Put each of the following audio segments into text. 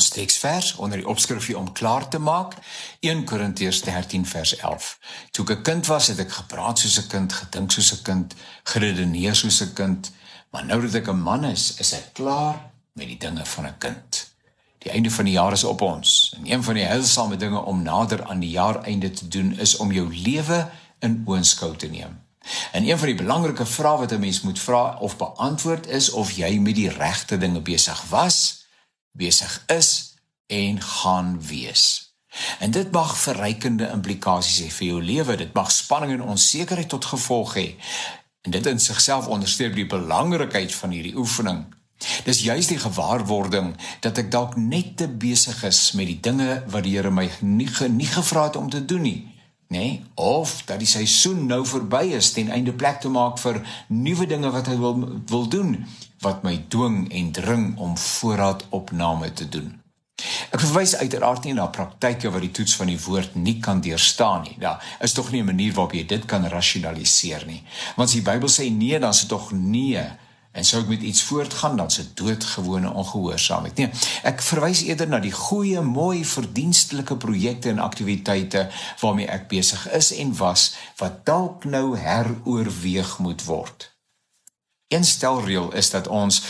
Ons teksvers onder die opskrifie om klaar te maak, 1 Korintiërs 13 vers 11. Toe ek 'n kind was, het ek gepraat soos 'n kind, gedink soos 'n kind, geredeneer soos 'n kind, maar nou dat ek 'n man is, is ek klaar met die dinge van 'n kind. Die einde van die jaar is op ons. En een van die heilsame dinge om nader aan die jaareinde te doen is om jou lewe in oënskou te neem. En een van die belangrike vrae wat 'n mens moet vra of beantwoord is of jy met die regte dinge besig was besig is en gaan wees. En dit mag verrykende implikasies hê vir jou lewe. Dit mag spanning en onsekerheid tot gevolg hê. En dit in sigself onderstreep die belangrikheid van hierdie oefening. Dis juis die gewaarwording dat ek dalk net te besig is met die dinge wat die Here my nie nie gevra het om te doen nie, nê? Nee? Of dat die seisoen nou verby is ten einde plek te maak vir nuwe dinge wat hy wil wil doen wat my dwing en dring om voorraadopname te doen. Ek verwys uiteraard nie na praktyke wat die toets van die woord nie kan deurstaan nie. Daar is tog nie 'n manier waarop jy dit kan rasionaliseer nie. Want as die Bybel sê nee, dan is dit tog nee. En sou ek met iets voortgaan dan se doodgewone ongehoorsaamheid. Nee, ek verwys eerder na die goeie, mooi, verdienstelike projekte en aktiwiteite waarmee ek besig is en was wat dalk nou heroorweeg moet word. Een stelreël is dat ons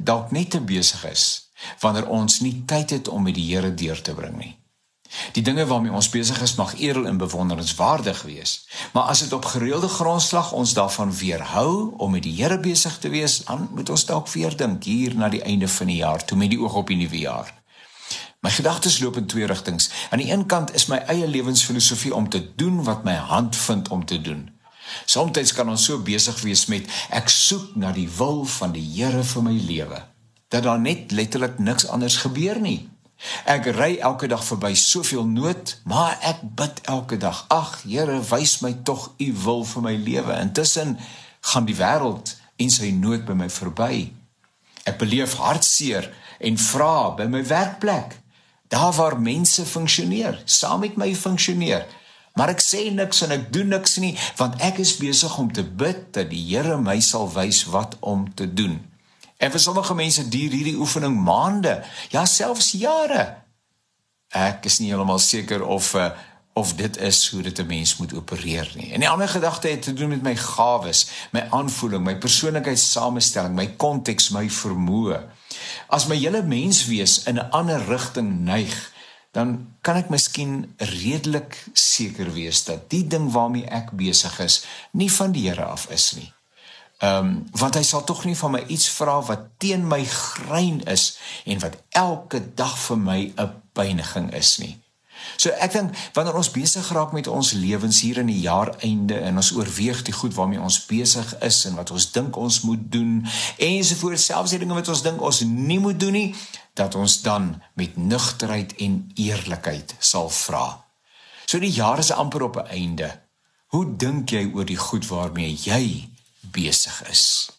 dalk net te besig is wanneer ons nie tyd het om met die Here deur te bring nie. Die dinge waarmee ons besig is mag edel en bewonderenswaardig wees, maar as dit op gereelde grondslag ons daarvan weerhou om met die Here besig te wees, dan moet ons dalk weer dink hier na die einde van die jaar, toe met die oog op die nuwe jaar. My gedagtes loop in twee rigtings. Aan die een kant is my eie lewensfilosofie om te doen wat my hand vind om te doen. Soms kan ons so besig wees met ek soek na die wil van die Here vir my lewe dat daar net letterlik niks anders gebeur nie. Ek ry elke dag verby soveel nood, maar ek bid elke dag. Ag Here, wys my tog u wil vir my lewe. Intussen gaan die wêreld en sy nood by my verby. Ek beleef hartseer en vra by my werkplek, daar waar mense funksioneer, saam met my funksioneer. Maar ek sê niks en ek doen niks nie want ek is besig om te bid dat die Here my sal wys wat om te doen. En vir sommige mense duur hierdie oefening maande, ja selfs jare. Ek is nie heeltemal seker of uh, of dit is hoe dit 'n mens moet opereer nie. En die ander gedagte het te doen met my gawes, my aanvoeling, my persoonlikheidsamestelling, my konteks, my vermoë. As my hele menswees in 'n ander rigting neig, dan kan ek miskien redelik seker wees dat die ding waarmee ek besig is nie van die Here af is nie. Ehm um, want hy sal tog nie van my iets vra wat teen my grein is en wat elke dag vir my 'n pyniging is nie. So ek dink wanneer ons besig raak met ons lewens hier in die jaar einde en ons oorweeg die goed waarmee ons besig is en wat ons dink ons moet doen ensovoorts selfs die dinge wat ons dink ons nie moet doen nie dat ons dan met nugterheid en eerlikheid sal vra. So die jaar is amper op 'n einde. Hoe dink jy oor die goed waarmee jy besig is?